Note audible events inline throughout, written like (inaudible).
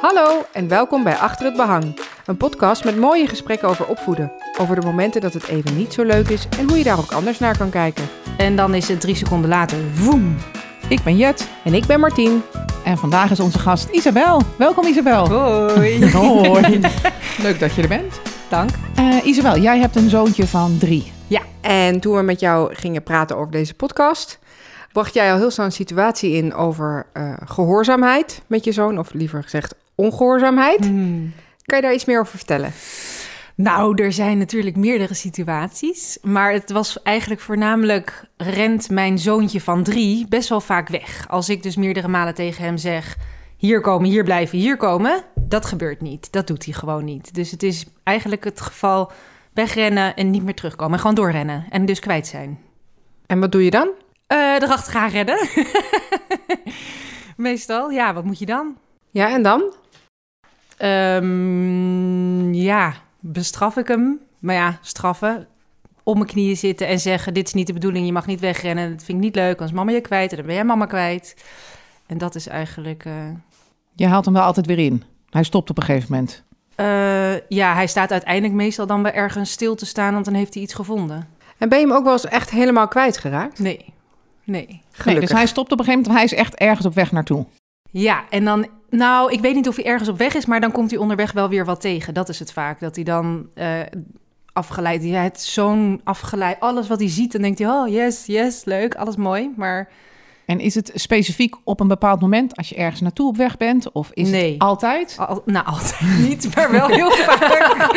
Hallo en welkom bij Achter het Behang. Een podcast met mooie gesprekken over opvoeden. Over de momenten dat het even niet zo leuk is en hoe je daar ook anders naar kan kijken. En dan is het drie seconden later, woem. Ik ben Jet En ik ben Martien. en vandaag is onze gast Isabel. Welkom Isabel. Hoi. (laughs) Hoi. (laughs) Leuk dat je er bent. Dank. Eh, Isabel, jij hebt een zoontje van drie. En toen we met jou gingen praten over deze podcast, bracht jij al heel snel een situatie in over eh, gehoorzaamheid met je zoon, of liever gezegd ongehoorzaamheid. Kan je daar iets meer over vertellen? Nou, er zijn natuurlijk meerdere situaties. Maar het was eigenlijk voornamelijk... rent mijn zoontje van drie best wel vaak weg. Als ik dus meerdere malen tegen hem zeg... hier komen, hier blijven, hier komen... dat gebeurt niet. Dat doet hij gewoon niet. Dus het is eigenlijk het geval wegrennen en niet meer terugkomen. En gewoon doorrennen en dus kwijt zijn. En wat doe je dan? Eh erachteraan rennen. (laughs) Meestal, ja, wat moet je dan? Ja, en dan? Ehm, ja, bestraf ik hem. Maar ja, straffen. Op mijn knieën zitten en zeggen: Dit is niet de bedoeling, je mag niet wegrennen. Dat vind ik niet leuk, anders is mama je kwijt en dan ben jij mama kwijt. En dat is eigenlijk. eh, Je haalt hem wel altijd weer in. Hij stopt op een gegeven moment. eh, ja, hij staat uiteindelijk meestal dan bij ergens stil te staan, want dan heeft hij iets gevonden. En ben je hem ook wel eens echt helemaal kwijtgeraakt? Nee, nee. Nee, Gelukkig. dus hij stopt op een gegeven moment. Hij is echt ergens op weg naartoe. Ja, en dan, nou, ik weet niet of hij ergens op weg is, maar dan komt hij onderweg wel weer wat tegen. Dat is het vaak, dat hij dan eh, afgeleid, het is zo'n afgeleid, alles wat hij ziet, dan denkt hij, oh yes, yes, leuk, alles mooi, maar En is het specifiek op een bepaald moment als je ergens naartoe op weg bent? Of is Nee. het altijd? al, nou, altijd (laughs) niet, maar wel heel vaak.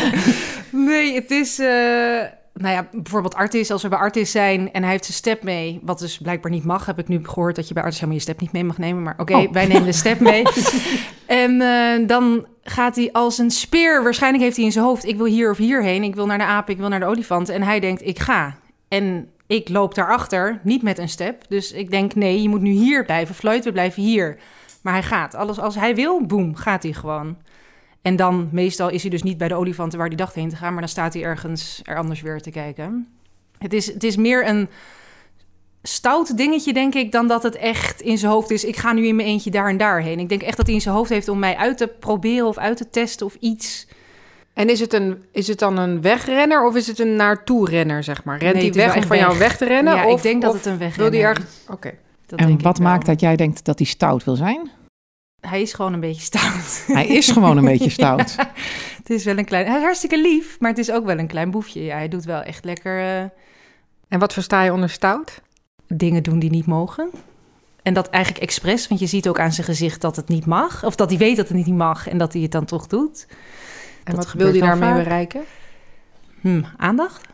(laughs) nee, het is, eh, nou ja, bijvoorbeeld Artis, als we bij Artis zijn en hij heeft zijn step mee, wat dus blijkbaar niet mag, heb ik nu gehoord dat je bij Artis helemaal je step niet mee mag nemen, maar oké, Oh. wij nemen de step mee. (laughs) en eh, dan gaat hij als een speer, waarschijnlijk heeft hij in zijn hoofd, ik wil hier of hierheen, ik wil naar de aap, ik wil naar de olifant. En hij denkt, ik ga. En ik loop daarachter, niet met een step. Dus ik denk, nee, je moet nu hier blijven. Floyd, we blijven hier. Maar hij gaat. Alles als hij wil, boem, gaat hij gewoon. En dan, meestal is hij dus niet bij de olifanten waar hij dacht heen te gaan, maar dan staat hij ergens er anders weer te kijken. Het is, het is meer een stout dingetje, denk ik, dan dat het echt in zijn hoofd is. Ik ga nu in mijn eentje daar en daar heen. Ik denk echt dat hij in zijn hoofd heeft om mij uit te proberen of uit te testen of iets. En is het, een, is het dan een wegrenner of is het een naartoe-renner, zeg maar? Rent Nee, hij het is weg om van jou weg te rennen? ja, of, ik denk dat of het een weg wil hij ergens... Oké. En wat maakt dat jij denkt dat hij stout wil zijn? Hij is gewoon een beetje stout. (laughs) Hij is gewoon een beetje (laughs) stout. Het is wel een klein... Hij is hartstikke lief, maar het is ook wel een klein boefje. Ja, hij doet wel echt lekker eh, En wat versta je onder stout? dingen doen die niet mogen. En dat eigenlijk expres, want je ziet ook aan zijn gezicht dat het niet mag. Of dat hij weet dat het niet mag en dat hij het dan toch doet. En Dat wat wil hij daarmee vaak. bereiken? Hm, aandacht,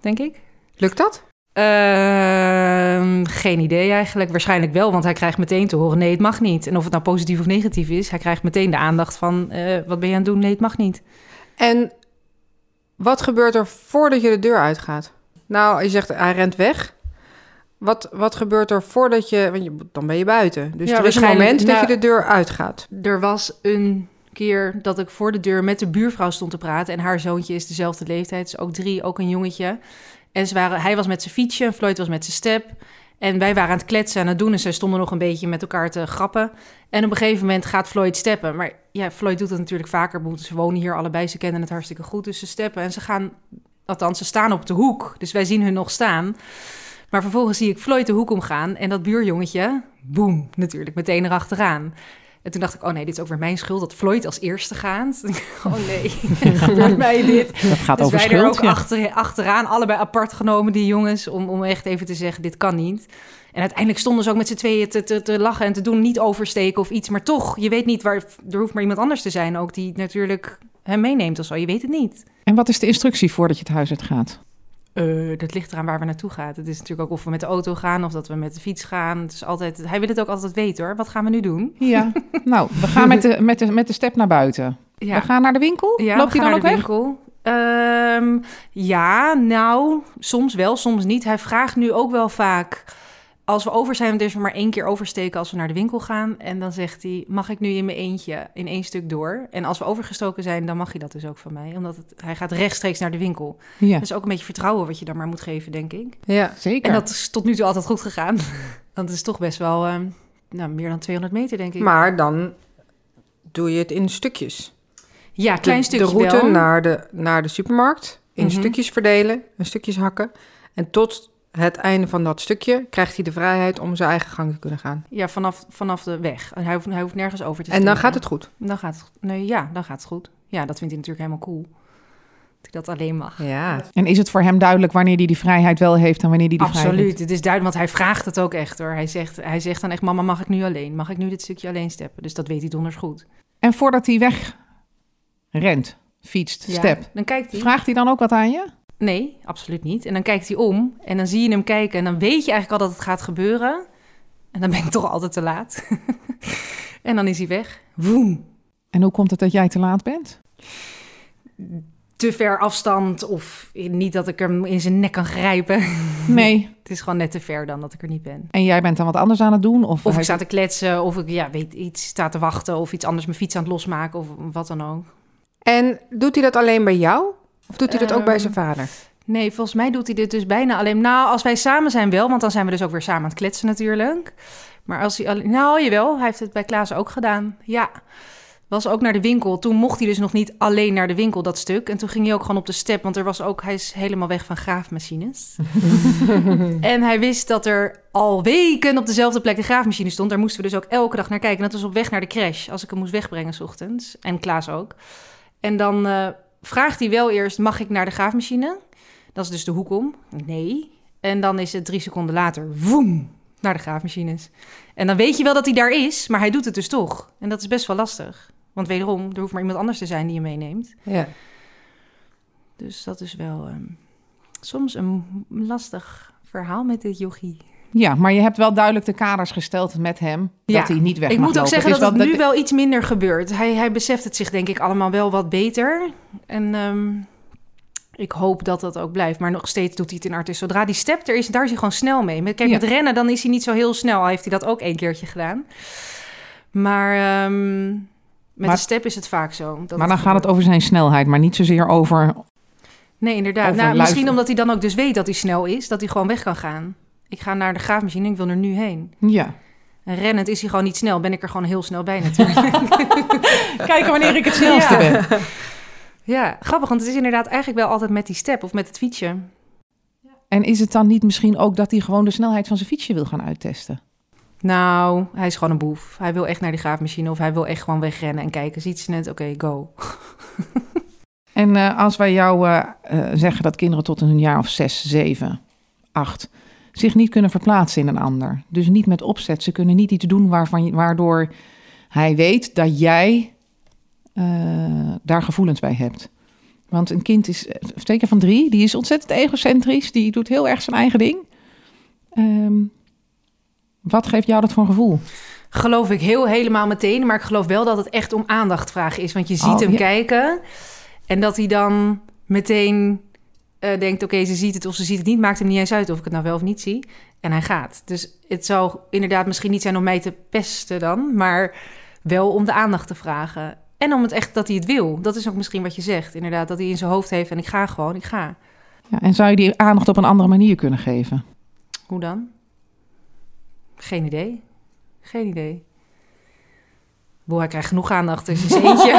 denk ik. Lukt dat? Ehm, geen idee eigenlijk. Waarschijnlijk wel, want hij krijgt meteen te horen... nee, het mag niet. En of het nou positief of negatief is... hij krijgt meteen de aandacht van... eh, wat ben je aan het doen? Nee, het mag niet. En wat gebeurt er voordat je de deur uitgaat? Nou, je zegt hij rent weg. Wat, wat gebeurt er voordat je... Want je, dan ben je buiten. Dus Ja, er is een moment dat nou- je de deur uitgaat. Er was een keer dat ik voor de deur met de buurvrouw stond te praten. En haar zoontje is dezelfde leeftijd, dus ook drie, ook een jongetje. En ze waren, hij was met zijn fietsje, Floyd was met zijn step. En wij waren aan het kletsen en aan het doen. En zij stonden nog een beetje met elkaar te grappen. En op een gegeven moment gaat Floyd steppen. Maar ja, Floyd doet dat natuurlijk vaker. Ze wonen hier allebei, ze kennen het hartstikke goed. Dus ze steppen en ze gaan, althans, ze staan op de hoek. Dus wij zien hun nog staan. Maar vervolgens zie ik Floyd de hoek omgaan. En dat buurjongetje, boem, natuurlijk, meteen erachteraan. En toen dacht ik, oh nee, dit is ook weer mijn schuld dat Floyd als eerste gaat. (laughs) oh nee, (laughs) gebeurt mij dit? Dat gaat dus over wij er schuld. ook ja. achter, achteraan, allebei apart genomen, die jongens, om, om echt even te zeggen, dit kan niet. En uiteindelijk stonden ze ook met z'n tweeën te, te, te lachen en te doen, niet oversteken of iets. Maar toch, je weet niet waar, er hoeft maar iemand anders te zijn ook, die natuurlijk hem meeneemt of zo. Je weet het niet. En wat is de instructie voordat je het huis uit gaat? Eh, dat ligt eraan waar we naartoe gaan. Het is natuurlijk ook of we met de auto gaan of dat we met de fiets gaan. Het is altijd, hij wil het ook altijd weten hoor. Wat gaan we nu doen? Ja, (laughs) nou, we gaan met de, met de, met de step naar buiten. Ja. We gaan naar de winkel. Ja, Loopt we hij gaan dan naar ook de weg? winkel. Ehm, ja, nou, soms wel, soms niet. Hij vraagt nu ook wel vaak... Als we over zijn, dus we maar één keer oversteken als we naar de winkel gaan. En dan zegt hij, mag ik nu in mijn eentje in één stuk door? En als we overgestoken zijn, dan mag hij dat dus ook van mij. Omdat het, hij gaat rechtstreeks naar de winkel. Ja, Dat is ook een beetje vertrouwen wat je dan maar moet geven, denk ik. Ja. zeker. En dat is tot nu toe altijd goed gegaan. (laughs) Want het is toch best wel ehm, nou, meer dan 200 meter, denk ik. Maar dan doe je het in stukjes. Ja, klein de, stukje De route wel. naar de, naar de supermarkt in Mhm. stukjes verdelen, in stukjes hakken. En tot het einde van dat stukje krijgt hij de vrijheid om zijn eigen gang te kunnen gaan. Ja, vanaf, vanaf de weg. En hij hoeft, hij hoeft nergens over te En dan steken. gaat het goed. Dan gaat het Nee, ja, dan gaat het goed. Ja, dat vindt hij natuurlijk helemaal cool. Dat hij dat alleen mag. Ja. En is het voor hem duidelijk wanneer hij die vrijheid wel heeft en wanneer hij die vrijheid Absoluut, het is duidelijk, want hij vraagt het ook echt hoor. Hij zegt, hij zegt dan echt, mama, mag ik nu alleen? Mag ik nu dit stukje alleen steppen? Dus dat weet hij donders goed. En voordat hij weg rent, fietst, Ja, step, Dan kijkt hij. vraagt hij dan ook wat aan je? Nee, absoluut niet. En dan kijkt hij om en dan zie je hem kijken en dan weet je eigenlijk al dat het gaat gebeuren. En dan ben ik toch altijd te laat. (laughs) en dan is hij weg. Woem. En hoe komt het dat jij te laat bent? Te ver afstand of niet dat ik hem in zijn nek kan grijpen. (laughs) Nee. het is gewoon net te ver dan dat ik er niet ben. En jij bent dan wat anders aan het doen? Of, Of ik sta te kletsen, of ik ja, weet iets sta te wachten, of iets anders mijn fiets aan het losmaken, of wat dan ook. En doet hij dat alleen bij jou? Of doet hij dat ook bij Ehm, zijn vader? Nee, volgens mij doet hij dit dus bijna alleen. Nou, als wij samen zijn wel, want dan zijn we dus ook weer samen aan het kletsen natuurlijk. Maar als hij alleen. Nou, jawel, hij heeft het bij Klaas ook gedaan. Ja. Was ook naar de winkel. Toen mocht hij dus nog niet alleen naar de winkel, dat stuk. En toen ging hij ook gewoon op de step, want er was ook, hij is helemaal weg van graafmachines. (laughs) en hij wist dat er al weken op dezelfde plek de graafmachine stond. Daar moesten we dus ook elke dag naar kijken. En dat was op weg naar de crash, als ik hem moest wegbrengen s ochtends. En Klaas ook. En dan eh, vraagt hij wel eerst, mag ik naar de graafmachine? Dat is dus de hoek om. Nee. En dan is het drie seconden later, woem, naar de graafmachines. En dan weet je wel dat hij daar is, maar hij doet het dus toch. En dat is best wel lastig. Want wederom, er hoeft maar iemand anders te zijn die je meeneemt. Ja. Dus dat is wel ehm, soms een lastig verhaal met dit jochie. Ja, maar je hebt wel duidelijk de kaders gesteld met hem Ja. dat hij niet weg Ik mag moet ook lopen. zeggen Is dat het nu wel iets minder gebeurt. Hij, hij beseft het zich denk ik allemaal wel wat beter. En ehm, ik hoop dat dat ook blijft. Maar nog steeds doet hij het in artis. Zodra die step er is, daar is hij gewoon snel mee. Met, kijk, Ja. met rennen dan is hij niet zo heel snel. Al heeft hij dat ook één keertje gedaan. Maar ehm, met Maar- de step is het vaak zo. dat Maar dan gaat het over zijn snelheid, maar niet zozeer over... Nee, inderdaad. over Nou, misschien omdat hij dan ook dus weet dat hij snel is. Dat hij gewoon weg kan gaan. Ik ga naar de graafmachine ik wil er nu heen. Ja. En rennend is hij gewoon niet snel. Ben ik er gewoon heel snel bij natuurlijk. (laughs) Kijken wanneer ik het snelste Ja. ben. Ja, grappig, want het is inderdaad eigenlijk wel altijd met die step of met het fietsje. En is het dan niet misschien ook dat hij gewoon de snelheid van zijn fietsje wil gaan uittesten? Nou, hij is gewoon een boef. Hij wil echt naar die graafmachine of hij wil echt gewoon wegrennen en kijken. Ziet ze het? Oké, go. En eh, als wij jou eh, eh, zeggen dat kinderen tot een jaar of zes, zeven, acht zich niet kunnen verplaatsen in een ander. Dus niet met opzet. Ze kunnen niet iets doen waarvan, waardoor hij weet dat jij eh, daar gevoelens bij hebt. Want een kind is, eh, zeker van drie, die is ontzettend egocentrisch. Die doet heel erg zijn eigen ding. Ehm, wat geeft jou dat voor een gevoel? Geloof ik heel helemaal meteen, maar ik geloof wel dat het echt om aandacht vragen is. Want je ziet Oh, hem ja. kijken en dat hij dan meteen eh, denkt, oké, ze ziet het of ze ziet het niet. Maakt hem niet eens uit of ik het nou wel of niet zie. En hij gaat. Dus het zou inderdaad misschien niet zijn om mij te pesten dan, maar wel om de aandacht te vragen. En om het echt dat hij het wil. Dat is ook misschien wat je zegt. Inderdaad, dat hij in zijn hoofd heeft en ik ga gewoon, ik ga. Ja, en zou je die aandacht op een andere manier kunnen geven? Hoe dan? Geen idee. Geen idee. Boah, hij krijgt genoeg aandacht dus in zijn eentje.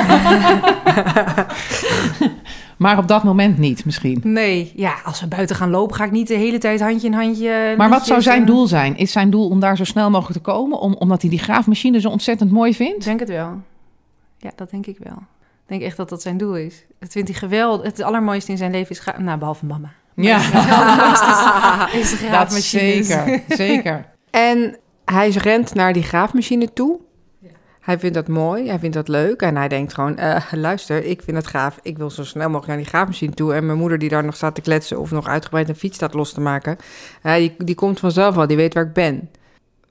Maar op dat moment niet, misschien. nee, ja, als we buiten gaan lopen, ga ik niet de hele tijd handje in handje. Maar wat zou zijn en- doel zijn? Is zijn doel om daar zo snel mogelijk te komen? Om, omdat hij die graafmachine zo ontzettend mooi Ik vindt? denk het wel. Ja, dat denk ik wel. Ik denk echt dat dat zijn doel is. Het vindt hij geweldig. Het allermooiste in zijn leven is... Gra- nou, behalve mama. Ja, is, is de (laughs) dat graafmachines. zeker. zeker. (laughs) En hij rent naar die graafmachine toe. Hij vindt dat mooi, hij vindt dat leuk. En hij denkt gewoon, eh, luister, ik vind het gaaf. Ik wil zo snel mogelijk naar die graafmachine toe. En mijn moeder die daar nog staat te kletsen... of nog uitgebreid een fiets staat los te maken... die, die komt vanzelf wel, die weet waar ik ben.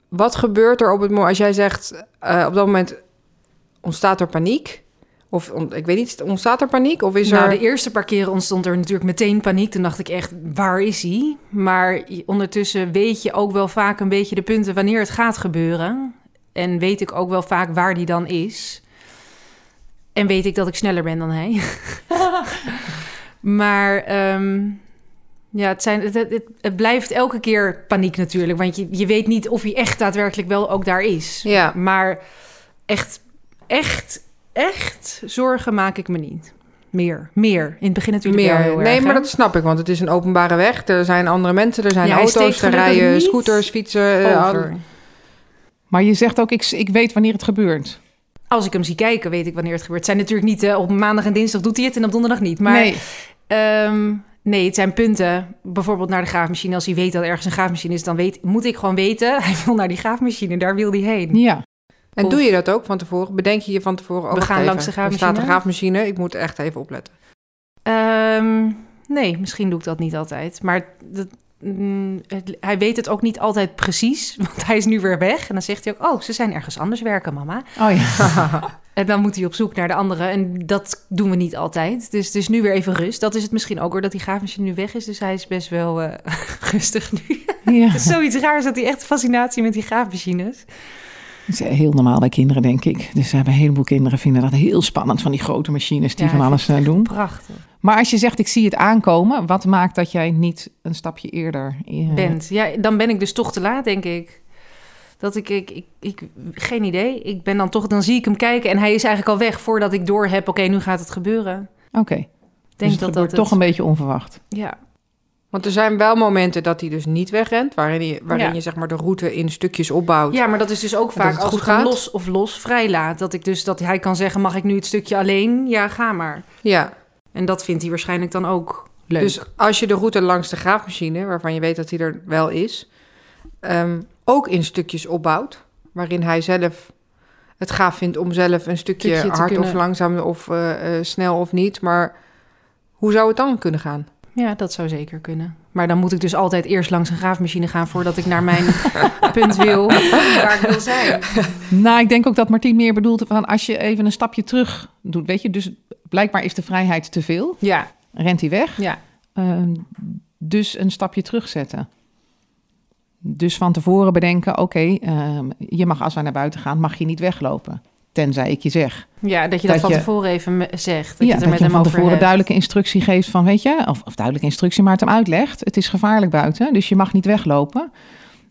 Wat gebeurt er op het moment... als jij zegt, eh, op dat moment ontstaat er paniek... Of ik weet niet, ontstaat er paniek? Of is nou, er... de eerste paar keren ontstond er natuurlijk meteen paniek. Toen dacht ik echt, waar is hij? Maar ondertussen weet je ook wel vaak een beetje de punten wanneer het gaat gebeuren. En weet ik ook wel vaak waar die dan is. En weet ik dat ik sneller ben dan hij. (laughs) maar ehm, ja, het, zijn, het, het, het blijft elke keer paniek natuurlijk. Want je, je weet niet of hij echt daadwerkelijk wel ook daar is. Ja. Maar echt, echt echt zorgen maak ik me niet. Meer, meer. In het begin natuurlijk wel Meer. heel Nee, erg, maar hè? dat snap ik, want het is een openbare weg. Er zijn andere mensen, er zijn Ja, auto's, er rijden niet scooters, fietsen. eh, Over. Maar je zegt ook, ik, ik weet wanneer het gebeurt. Als ik hem zie kijken, weet ik wanneer het gebeurt. Het zijn natuurlijk niet eh, op maandag en dinsdag doet hij het en op donderdag niet. Maar nee. Ehm, nee, het zijn punten. Bijvoorbeeld naar de graafmachine. Als hij weet dat er ergens een graafmachine is, dan weet, moet ik gewoon weten. (laughs) Hij wil naar die graafmachine, daar wil hij heen. Ja. En Of- doe je dat ook van tevoren? Bedenk je je van tevoren? Oh, We gaan even, langs de Er staat graafmachine. een graafmachine, ik moet echt even opletten. Ehm, nee, misschien doe ik dat niet altijd. Maar dat, mm, het- hij weet het ook niet altijd precies. (laughs) Want hij is nu weer weg. En dan zegt hij ook, oh, ze zijn ergens anders werken, mama. Oh ja. (laughs) En dan moet hij op zoek naar de andere. En dat doen we niet altijd. Dus het is nu weer even rust. Dat is het misschien ook, hoor, dat die graafmachine nu weg is. Dus hij is best wel eh, (laughs) rustig nu. ja. Het is zoiets raars dat hij echt fascinatie met die graafmachines. Dat is heel normaal bij kinderen, denk ik. Dus hebben een heleboel kinderen vinden dat heel spannend van die grote machines die Ja, van alles eh, doen. Prachtig. Maar als je zegt, ik zie het aankomen, wat maakt dat jij niet een stapje eerder eh, Bent. Ja, dan ben ik dus toch te laat, denk ik. Dat ik, ik, ik, ik, geen idee. Ik ben dan toch, dan zie ik hem kijken en hij is eigenlijk al weg voordat ik door heb. Oké, nu gaat het gebeuren. Oké, dus denk het dat gebeurt dat toch het- een beetje onverwacht. Ja, Want er zijn wel momenten dat hij dus niet wegrent, waarin, je, waarin Ja. je zeg maar de route in stukjes opbouwt. ja, maar dat is dus ook vaak het als goed ik hem gaat? los of los vrij laat. Dat ik dus dat hij kan zeggen: mag ik nu het stukje alleen? Ja, ga maar. Ja, En dat vindt hij waarschijnlijk dan ook leuk. dus als je de route langs de graafmachine, waarvan je weet dat hij er wel is, ehm, ook in stukjes opbouwt, waarin hij zelf het gaaf vindt om zelf een stukje, hard of kunnen- langzaam of eh, eh, snel of niet, maar hoe zou het dan kunnen gaan? Ja, dat zou zeker kunnen. Maar dan moet ik dus altijd eerst langs een graafmachine gaan voordat ik naar mijn (laughs) punt wil waar ik wil zijn. Nou, ik denk ook dat Martien meer bedoelt van als je even een stapje terug doet, weet je, dus blijkbaar is de vrijheid te veel, Ja, rent hij weg. ja. Ehm, dus een stapje terugzetten. Dus van tevoren bedenken, oké, ehm, je mag als wij naar buiten gaan, mag je niet weglopen. Tenzij ik je zeg. Ja, dat je dat, Dat van je- tevoren even zegt. Dat ja, je er dat met je hem van tevoren hebt. duidelijke instructie geeft van, weet je, of, of duidelijke instructie, maar het hem uitlegt. Het is gevaarlijk buiten, dus je mag niet weglopen.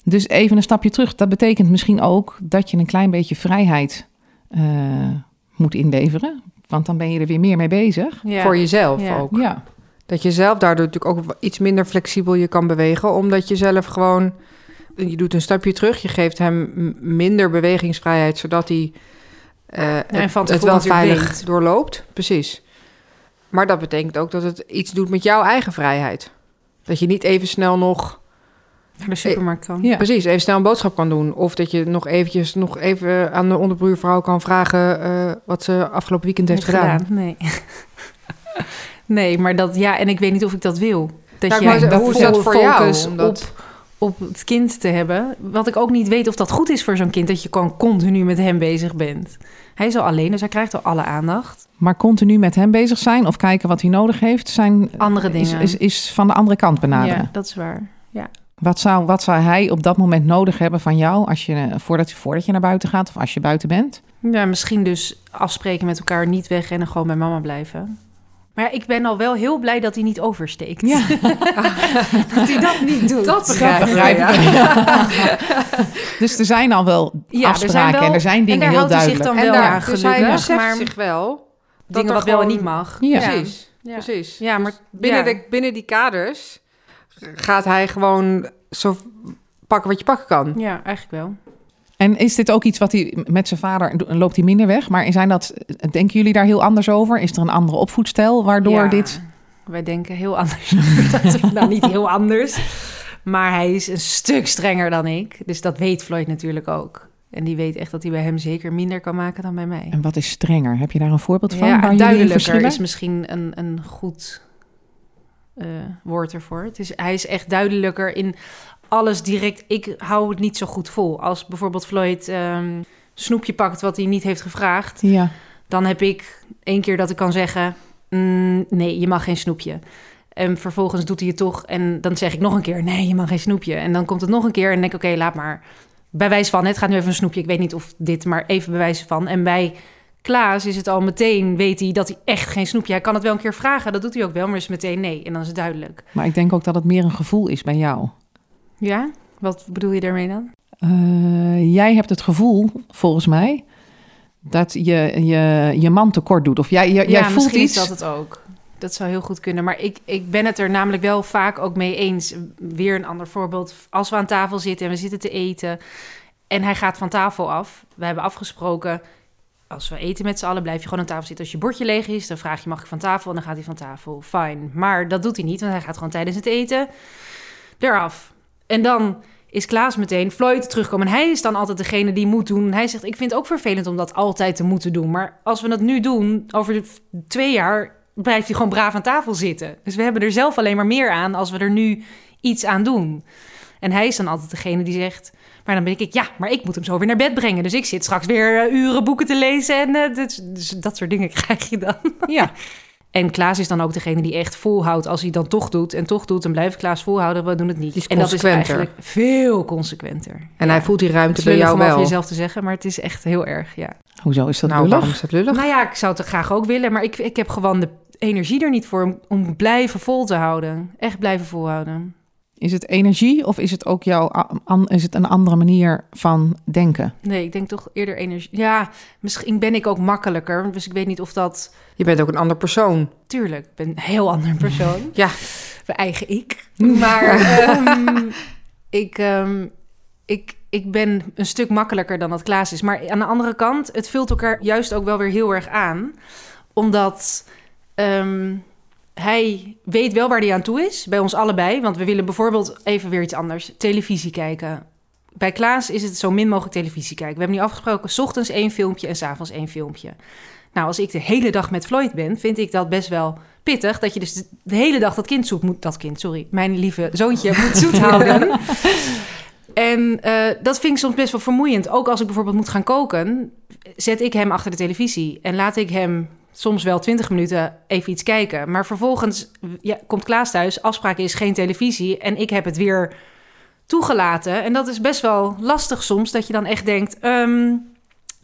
Dus even een stapje terug. Dat betekent misschien ook dat je een klein beetje vrijheid eh, moet inleveren. Want dan ben je er weer meer mee bezig. Ja. Voor jezelf Ja. ook. Ja, Dat je zelf daardoor natuurlijk ook iets minder flexibel je kan bewegen, omdat je zelf gewoon, je doet een stapje terug, je geeft hem minder bewegingsvrijheid, zodat hij eh, en van het, wel veilig weet. doorloopt. Precies. Maar dat betekent ook dat het iets doet met jouw eigen vrijheid. Dat je niet even snel nog, naar de supermarkt kan. ja. precies, even snel een boodschap kan doen. Of dat je nog eventjes nog even aan de onderbuurvrouw kan vragen eh, wat ze afgelopen weekend heeft gedaan. Nee. (laughs) nee, maar dat, ja, en ik weet niet of ik dat wil. Dat dat hoe is dat voor jou? Omdat- op, op het kind te hebben. Wat ik ook niet weet of dat goed is voor zo'n kind, dat je gewoon continu met hem bezig bent. Hij is al alleen, dus hij krijgt al alle aandacht. Maar continu met hem bezig zijn of kijken wat hij nodig heeft, zijn Andere dingen. is, is van de andere kant benaderen. Ja, dat is waar. Wat, zou, wat zou hij op dat moment nodig hebben van jou als je, voordat, voordat je naar buiten gaat of als je buiten bent? Ja, misschien dus afspreken met elkaar, niet wegrennen, gewoon bij mama blijven. Maar ja, ik ben al wel heel blij dat hij niet oversteekt. (laughs) dat hij dat niet doet. Dat begrijp ik. ja. (laughs) dus er zijn al wel Ja, er afspraken zijn wel- en er zijn dingen en daar heel houdt hij zich duidelijk. dan En wel daar, aan dus hij gelukkig. beseft maar zich wel dat dingen wat wel en niet mag. Ja. Precies, Ja. precies. Ja, maar Dus binnen, ja. de, binnen die kaders gaat hij gewoon zo pakken wat je pakken kan. Ja, eigenlijk wel. En is dit ook iets wat hij met zijn vader loopt hij minder weg? Maar zijn dat, denken jullie daar heel anders over? Is er een andere opvoedstijl waardoor Ja, dit? Wij denken heel anders. (laughs) dat, nou, niet heel anders. Maar hij is een stuk strenger dan ik. Dus dat weet Floyd natuurlijk ook. En die weet echt dat hij bij hem zeker minder kan maken dan bij mij. En wat is strenger? Heb je daar een voorbeeld van? Ja, waar duidelijker is misschien een, een goed eh, woord ervoor. Het is, hij is echt duidelijker in alles direct. Ik hou het niet zo goed vol. Als bijvoorbeeld Floyd ehm, snoepje pakt wat hij niet heeft gevraagd... Ja, dan heb ik één keer dat ik kan zeggen... "Mm, nee, je mag geen snoepje. En vervolgens doet hij het toch. En dan zeg ik nog een keer, nee, je mag geen snoepje. En dan komt het nog een keer en denk ik, oké, laat maar. Bij wijze van, het gaat nu even een snoepje. Ik weet niet of dit, maar even bij wijze van. En bij Klaas is het al meteen, weet hij dat hij echt geen snoepje... Hij kan het wel een keer vragen, dat doet hij ook wel, maar is meteen nee. En dan is het duidelijk. maar ik denk ook dat het meer een gevoel is bij jou. Ja? Wat bedoel je daarmee dan? Eh, jij hebt het gevoel, volgens mij, Dat je je, je man tekort doet. Of jij, jij, voelt misschien iets. is dat het ook. Dat zou heel goed kunnen. Maar ik, ik ben het er namelijk wel vaak ook mee eens. Weer een ander voorbeeld. Als we aan tafel zitten en we zitten te eten... en hij gaat van tafel af. We hebben afgesproken... als we eten met z'n allen, blijf je gewoon aan tafel zitten. Als je bordje leeg is, dan vraag je... mag ik van tafel? En dan gaat hij van tafel. Fijn. Maar dat doet hij niet, want hij gaat gewoon tijdens het eten eraf. En dan is Klaas meteen Floyd terugkomen. En hij is dan altijd degene die moet doen. Hij zegt, ik vind het ook vervelend om dat altijd te moeten doen. Maar als we dat nu doen, over twee jaar... blijft hij gewoon braaf aan tafel zitten. Dus we hebben er zelf alleen maar meer aan... als we er nu iets aan doen. En hij is dan altijd degene die zegt... Maar dan ben ik, ja, maar ik moet hem zo weer naar bed brengen. Dus ik zit straks weer eh, uren boeken te lezen. En eh, dus, dus dat soort dingen (laughs) krijg je dan. Ja. En Klaas is dan ook degene die echt volhoudt. Als hij dan toch doet en toch doet, dan blijft Klaas volhouden. We doen het niet. Die is en dat is eigenlijk veel consequenter. En hij voelt die Het ruimte bij jou om over wel. jezelf te zeggen, maar het is echt heel erg, ja. Hoezo is dat Nou, lullig? waarom is dat lullig? Nou ja, ik zou het graag ook willen, maar ik, ik heb gewoon de energie er niet voor om, om blijven vol te houden. Echt blijven volhouden. Is het energie of is het ook jouw, an- is het een andere manier van denken? Nee, ik denk toch eerder energie. Ja, misschien ben ik ook makkelijker, dus ik weet niet of dat... Je bent ook een ander persoon. Tuurlijk, ik ben een heel ander persoon. (laughs) Ja. Mijn eigen ik. Maar ehm, (laughs) ik, ehm, ik, ik ben een stuk makkelijker dan dat Klaas is. Maar aan de andere kant, het vult elkaar juist ook wel weer heel erg aan. Omdat ehm, hij weet wel waar hij aan toe is, bij ons allebei. Want we willen bijvoorbeeld even weer iets anders, televisie kijken. Bij Klaas is het zo min mogelijk televisie kijken. We hebben nu afgesproken, s ochtends één filmpje en s'avonds één filmpje. Nou, als ik de hele dag met Floyd ben, vind ik dat best wel pittig. Dat je dus de- de hele dag dat kind zoet moet... Dat kind, sorry. Mijn lieve zoontje (laughs) moet zoet houden. En eh, dat vind ik soms best wel vermoeiend. Ook als ik bijvoorbeeld moet gaan koken, zet ik hem achter de televisie. En laat ik hem soms wel 20 minuten even iets kijken. Maar vervolgens ja, komt Klaas thuis, afspraak is geen televisie. En ik heb het weer toegelaten. En dat is best wel lastig soms, dat je dan echt denkt... ehm,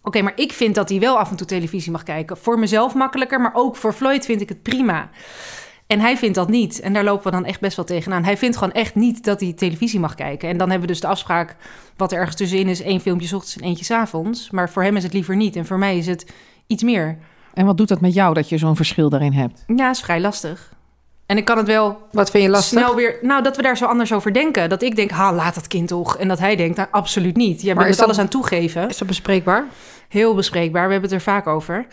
Oké, maar ik vind dat hij wel af en toe televisie mag kijken. Voor mezelf makkelijker, maar ook voor Floyd vind ik het prima. En hij vindt dat niet. En daar lopen we dan echt best wel tegenaan. Hij vindt gewoon echt niet dat hij televisie mag kijken. En dan hebben we dus de afspraak, wat er ergens tussenin is... één filmpje 's ochtends en eentje 's avonds. Maar voor hem is het liever niet. En voor mij is het iets meer. En wat doet dat met jou dat je zo'n verschil daarin hebt? Ja, is vrij lastig. En ik kan het wel Wat vind je lastig? snel weer... Nou, dat we daar zo anders over denken. Dat ik denk, ha, laat dat kind toch. En dat hij denkt, nou, absoluut niet. Jij Maar bent is er dat- alles aan toegeven. Is dat bespreekbaar? Heel bespreekbaar. We hebben het er vaak over.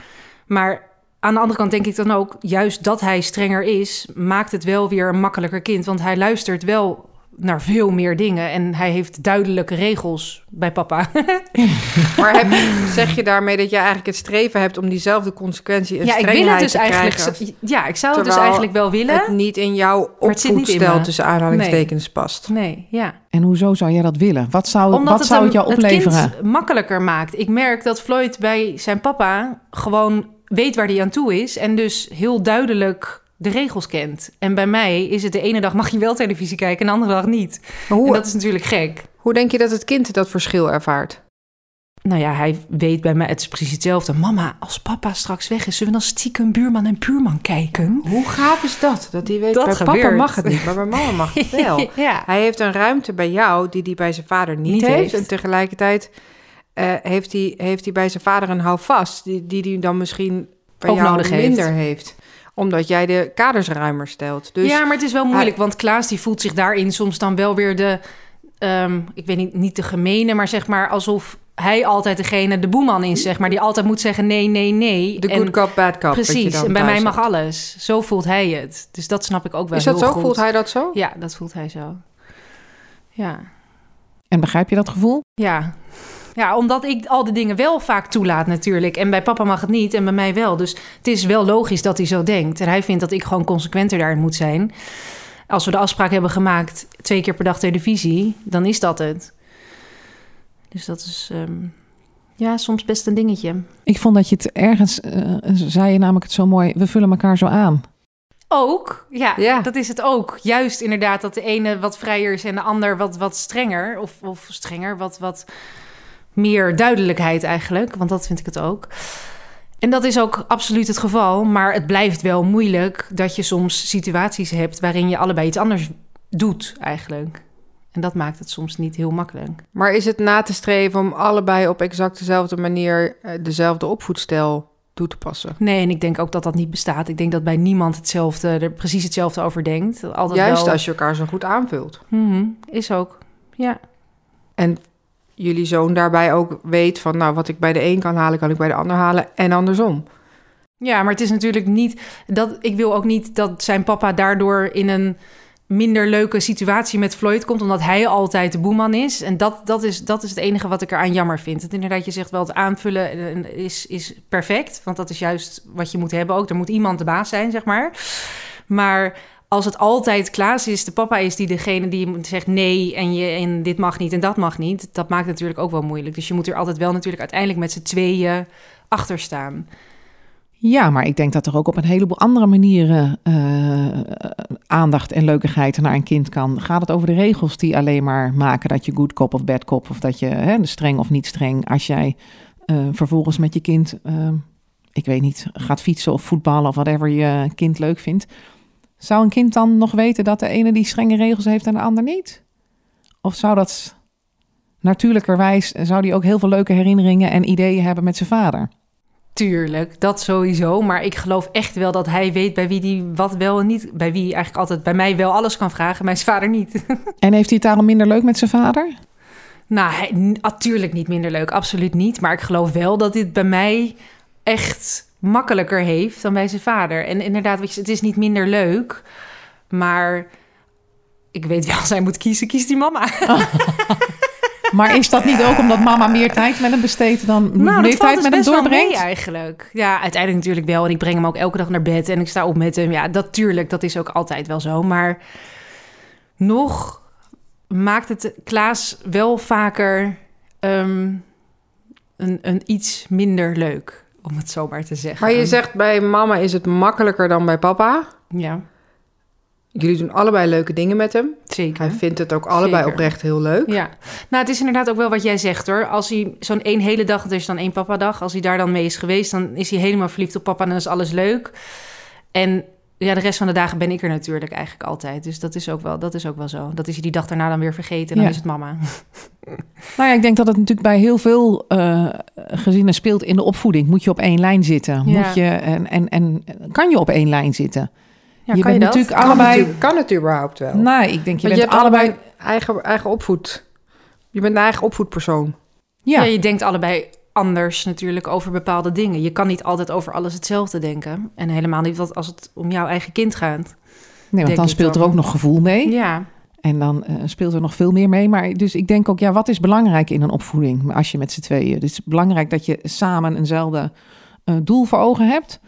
Maar aan de andere kant denk ik dan ook... juist dat hij strenger is... maakt het wel weer een makkelijker kind. Want hij luistert wel naar veel meer dingen. En hij heeft duidelijke regels bij papa. (laughs) Maar heb, zeg je daarmee dat je eigenlijk het streven hebt om diezelfde consequentie en ja, ik wil het dus te eigenlijk... krijgen? Ja, ik zou het dus eigenlijk wel willen. Het niet in jouw opvoedstel tussen aanhalingstekens past. Nee, ja. En hoezo zou jij dat willen? Wat zou, Omdat wat het, zou het jou opleveren? het kind makkelijker maakt. Ik merk dat Floyd bij zijn papa gewoon weet waar hij aan toe is. En dus heel duidelijk de regels kent. En bij mij is het de ene dag mag je wel televisie kijken en de andere dag niet. Maar En hoe, dat is natuurlijk gek. hoe denk je dat het kind dat verschil ervaart? Nou ja, hij weet bij mij, het is precies hetzelfde. Mama, als papa straks weg is, zullen we dan stiekem buurman en buurman kijken? Hoe gaaf is dat? Dat hij weet, Dat bij papa mag het niet, maar bij mama mag het (laughs) wel. ja. Hij heeft een ruimte bij jou die hij bij zijn vader niet, Niet heeft. heeft. En tegelijkertijd eh, heeft, hij, heeft hij bij zijn vader een houvast... die die hij dan misschien bij Ook jou nodig heeft. minder heeft. Omdat jij de kaders ruimer stelt. Dus ja, maar het is wel moeilijk, want Klaas die voelt zich daarin soms dan wel weer de, ehm, ik weet niet, niet de gemene, maar zeg maar alsof hij altijd degene, de boeman is, zeg maar, die altijd moet zeggen nee, nee, nee. de En- good cop, bad cop. Precies, dan en bij mij mag alles. Zo voelt hij het. Dus dat snap ik ook wel Is dat heel zo? goed. Voelt hij dat zo? Ja, dat voelt hij zo. Ja. En begrijp je dat gevoel? Ja. Ja, omdat ik al die dingen wel vaak toelaat natuurlijk. En bij papa mag het niet en bij mij wel. Dus het is wel logisch dat hij zo denkt. En hij vindt dat ik gewoon consequenter daarin moet zijn. Als we de afspraak hebben gemaakt, twee keer per dag televisie, dan is dat het. Dus dat is, ehm, ja, soms best een dingetje. Ik vond dat je het ergens, eh, zei je namelijk het zo mooi, we vullen elkaar zo aan. Ook, ja, Ja. dat is het ook. Juist inderdaad dat de ene wat vrijer is en de ander wat, wat strenger. Of, of strenger, wat, wat meer duidelijkheid eigenlijk. Want dat vind ik het ook. En dat is ook absoluut het geval. Maar het blijft wel moeilijk dat je soms situaties hebt... waarin je allebei iets anders doet eigenlijk. En dat maakt het soms niet heel makkelijk. Maar is het na te streven om allebei op exact dezelfde manier eh, dezelfde opvoedstijl toe te passen? Nee, en ik denk ook dat dat niet bestaat. Ik denk dat bij niemand hetzelfde, er precies hetzelfde over denkt. Altijd Juist wel... als je elkaar zo goed aanvult. Mhm, is ook, ja. En jullie zoon daarbij ook weet van, nou, wat ik bij de een kan halen, kan ik bij de ander halen en andersom. Ja, maar het is natuurlijk niet dat ik wil ook niet dat zijn papa daardoor in een minder leuke situatie met Floyd komt, omdat hij altijd de boeman is. En dat, dat, is, dat is het enige wat ik eraan jammer vind. Het inderdaad, je zegt wel, het aanvullen eh, is, is perfect, want dat is juist wat je moet hebben ook. Er moet iemand de baas zijn, zeg maar. Maar als het altijd Klaas is, de papa is die degene die zegt nee en, je, en dit mag niet en dat mag niet, dat maakt natuurlijk ook wel moeilijk. Dus je moet er altijd wel natuurlijk uiteindelijk met z'n tweeën achter staan. Ja, maar ik denk dat er ook op een heleboel andere manieren uh, aandacht en leukigheid naar een kind kan. Gaat het over de regels die alleen maar maken dat je good cop of bad cop, of dat je hè, streng of niet streng, als jij uh, vervolgens met je kind, uh, ik weet niet, gaat fietsen of voetballen of whatever je kind leuk vindt. Zou een kind dan nog weten dat de ene die strenge regels heeft en de ander niet? Of zou dat natuurlijkerwijs, zou die ook heel veel leuke herinneringen en ideeën hebben met zijn vader? Tuurlijk, dat sowieso. Maar ik geloof echt wel dat hij weet bij wie die wat wel en niet. Bij wie eigenlijk altijd bij mij wel alles kan vragen, mijn vader niet. (laughs) En heeft hij het daarom minder leuk met zijn vader? Nou, hij, natuurlijk niet minder leuk, absoluut niet. Maar ik geloof wel dat dit bij mij echt makkelijker heeft dan bij zijn vader. En inderdaad, weet je, het is niet minder leuk, maar ik weet wel, hij moet kiezen, kiest die mama. (laughs) Maar is dat niet ook omdat mama meer tijd met hem besteedt dan nou, meer tijd dus met hem doorbrengt? Mee eigenlijk. Ja, uiteindelijk natuurlijk wel. En ik breng hem ook elke dag naar bed en ik sta op met hem. Ja, dat tuurlijk, dat is ook altijd wel zo. Maar nog maakt het Klaas wel vaker um, een, een iets minder leuk, om het zo maar te zeggen. Maar je zegt bij mama is het makkelijker dan bij papa. Ja. Jullie doen allebei leuke dingen met hem. Zeker. Hij vindt het ook allebei Zeker. oprecht heel leuk. Ja, nou het is inderdaad ook wel wat jij zegt hoor. Als hij zo'n één hele dag, het is dan één papa-dag, als hij daar dan mee is geweest, dan is hij helemaal verliefd op papa en dan is alles leuk. En ja, de rest van de dagen ben ik er natuurlijk eigenlijk altijd. Dus dat is ook wel, dat is ook wel zo. Dat is hij die dag daarna dan weer vergeten en dan Ja. is het mama. (laughs) Nou ja, ik denk dat het natuurlijk bij heel veel eh, gezinnen speelt in de opvoeding. Moet je op één lijn zitten? Ja. Moet je, en, en, en kan je op één lijn zitten? Ja, je kan bent je dat? natuurlijk Kan, allebei... het, kan het überhaupt wel? Nou, ik denk je Want je bent allebei allebei... eigen, eigen opvoed. Je bent een eigen opvoedpersoon. Ja. Ja, je denkt allebei anders natuurlijk over bepaalde dingen. Je kan niet altijd over alles hetzelfde denken. En helemaal niet wat als het om jouw eigen kind gaat. nee, want dan speelt er ook nog gevoel mee. Ja, En dan eh, speelt er nog veel meer mee. Maar dus ik denk ook, ja, wat is belangrijk in een opvoeding als je met z'n tweeën? Het is belangrijk dat je samen eenzelfde eh, doel voor ogen hebt.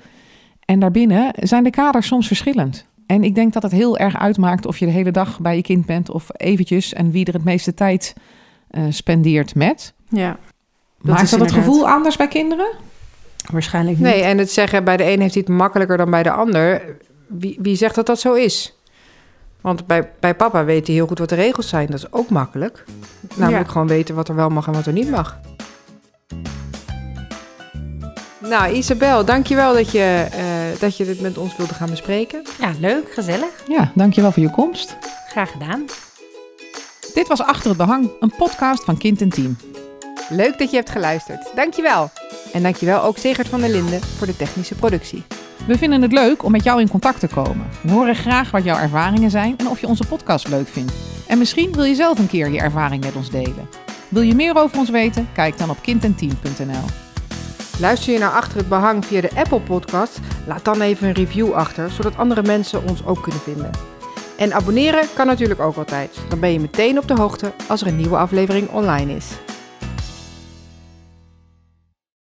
En daarbinnen zijn de kaders soms verschillend. En ik denk dat het heel erg uitmaakt of je de hele dag bij je kind bent of eventjes en wie er het meeste tijd eh, spendeert met. ja. Maakt is dat het gevoel anders bij kinderen? waarschijnlijk niet. Nee, en het zeggen bij de een heeft hij het makkelijker dan bij de ander. Wie, wie zegt dat dat zo is? Want bij, bij papa weet hij heel goed wat de regels zijn. Dat is ook makkelijk. Namelijk Ja. gewoon weten wat er wel mag en wat er niet mag. Nou, Isabel, dankjewel dat je, eh, dat je dit met ons wilde gaan bespreken. Ja, leuk, gezellig. Ja, dankjewel voor je komst. Graag gedaan. Dit was Achter het Behang, een podcast van Kind en Team. Leuk dat je hebt geluisterd. Dankjewel. En dankjewel ook Segert van der Linden voor de technische productie. We vinden het leuk om met jou in contact te komen. We horen graag wat jouw ervaringen zijn en of je onze podcast leuk vindt. En misschien wil je zelf een keer je ervaring met ons delen. Wil je meer over ons weten? Kijk dan op kindenteam.nl. Luister je naar Achter het Behang via de Apple Podcast? Laat dan even een review achter, zodat andere mensen ons ook kunnen vinden. En abonneren kan natuurlijk ook altijd. Dan ben je meteen op de hoogte als er een nieuwe aflevering online is.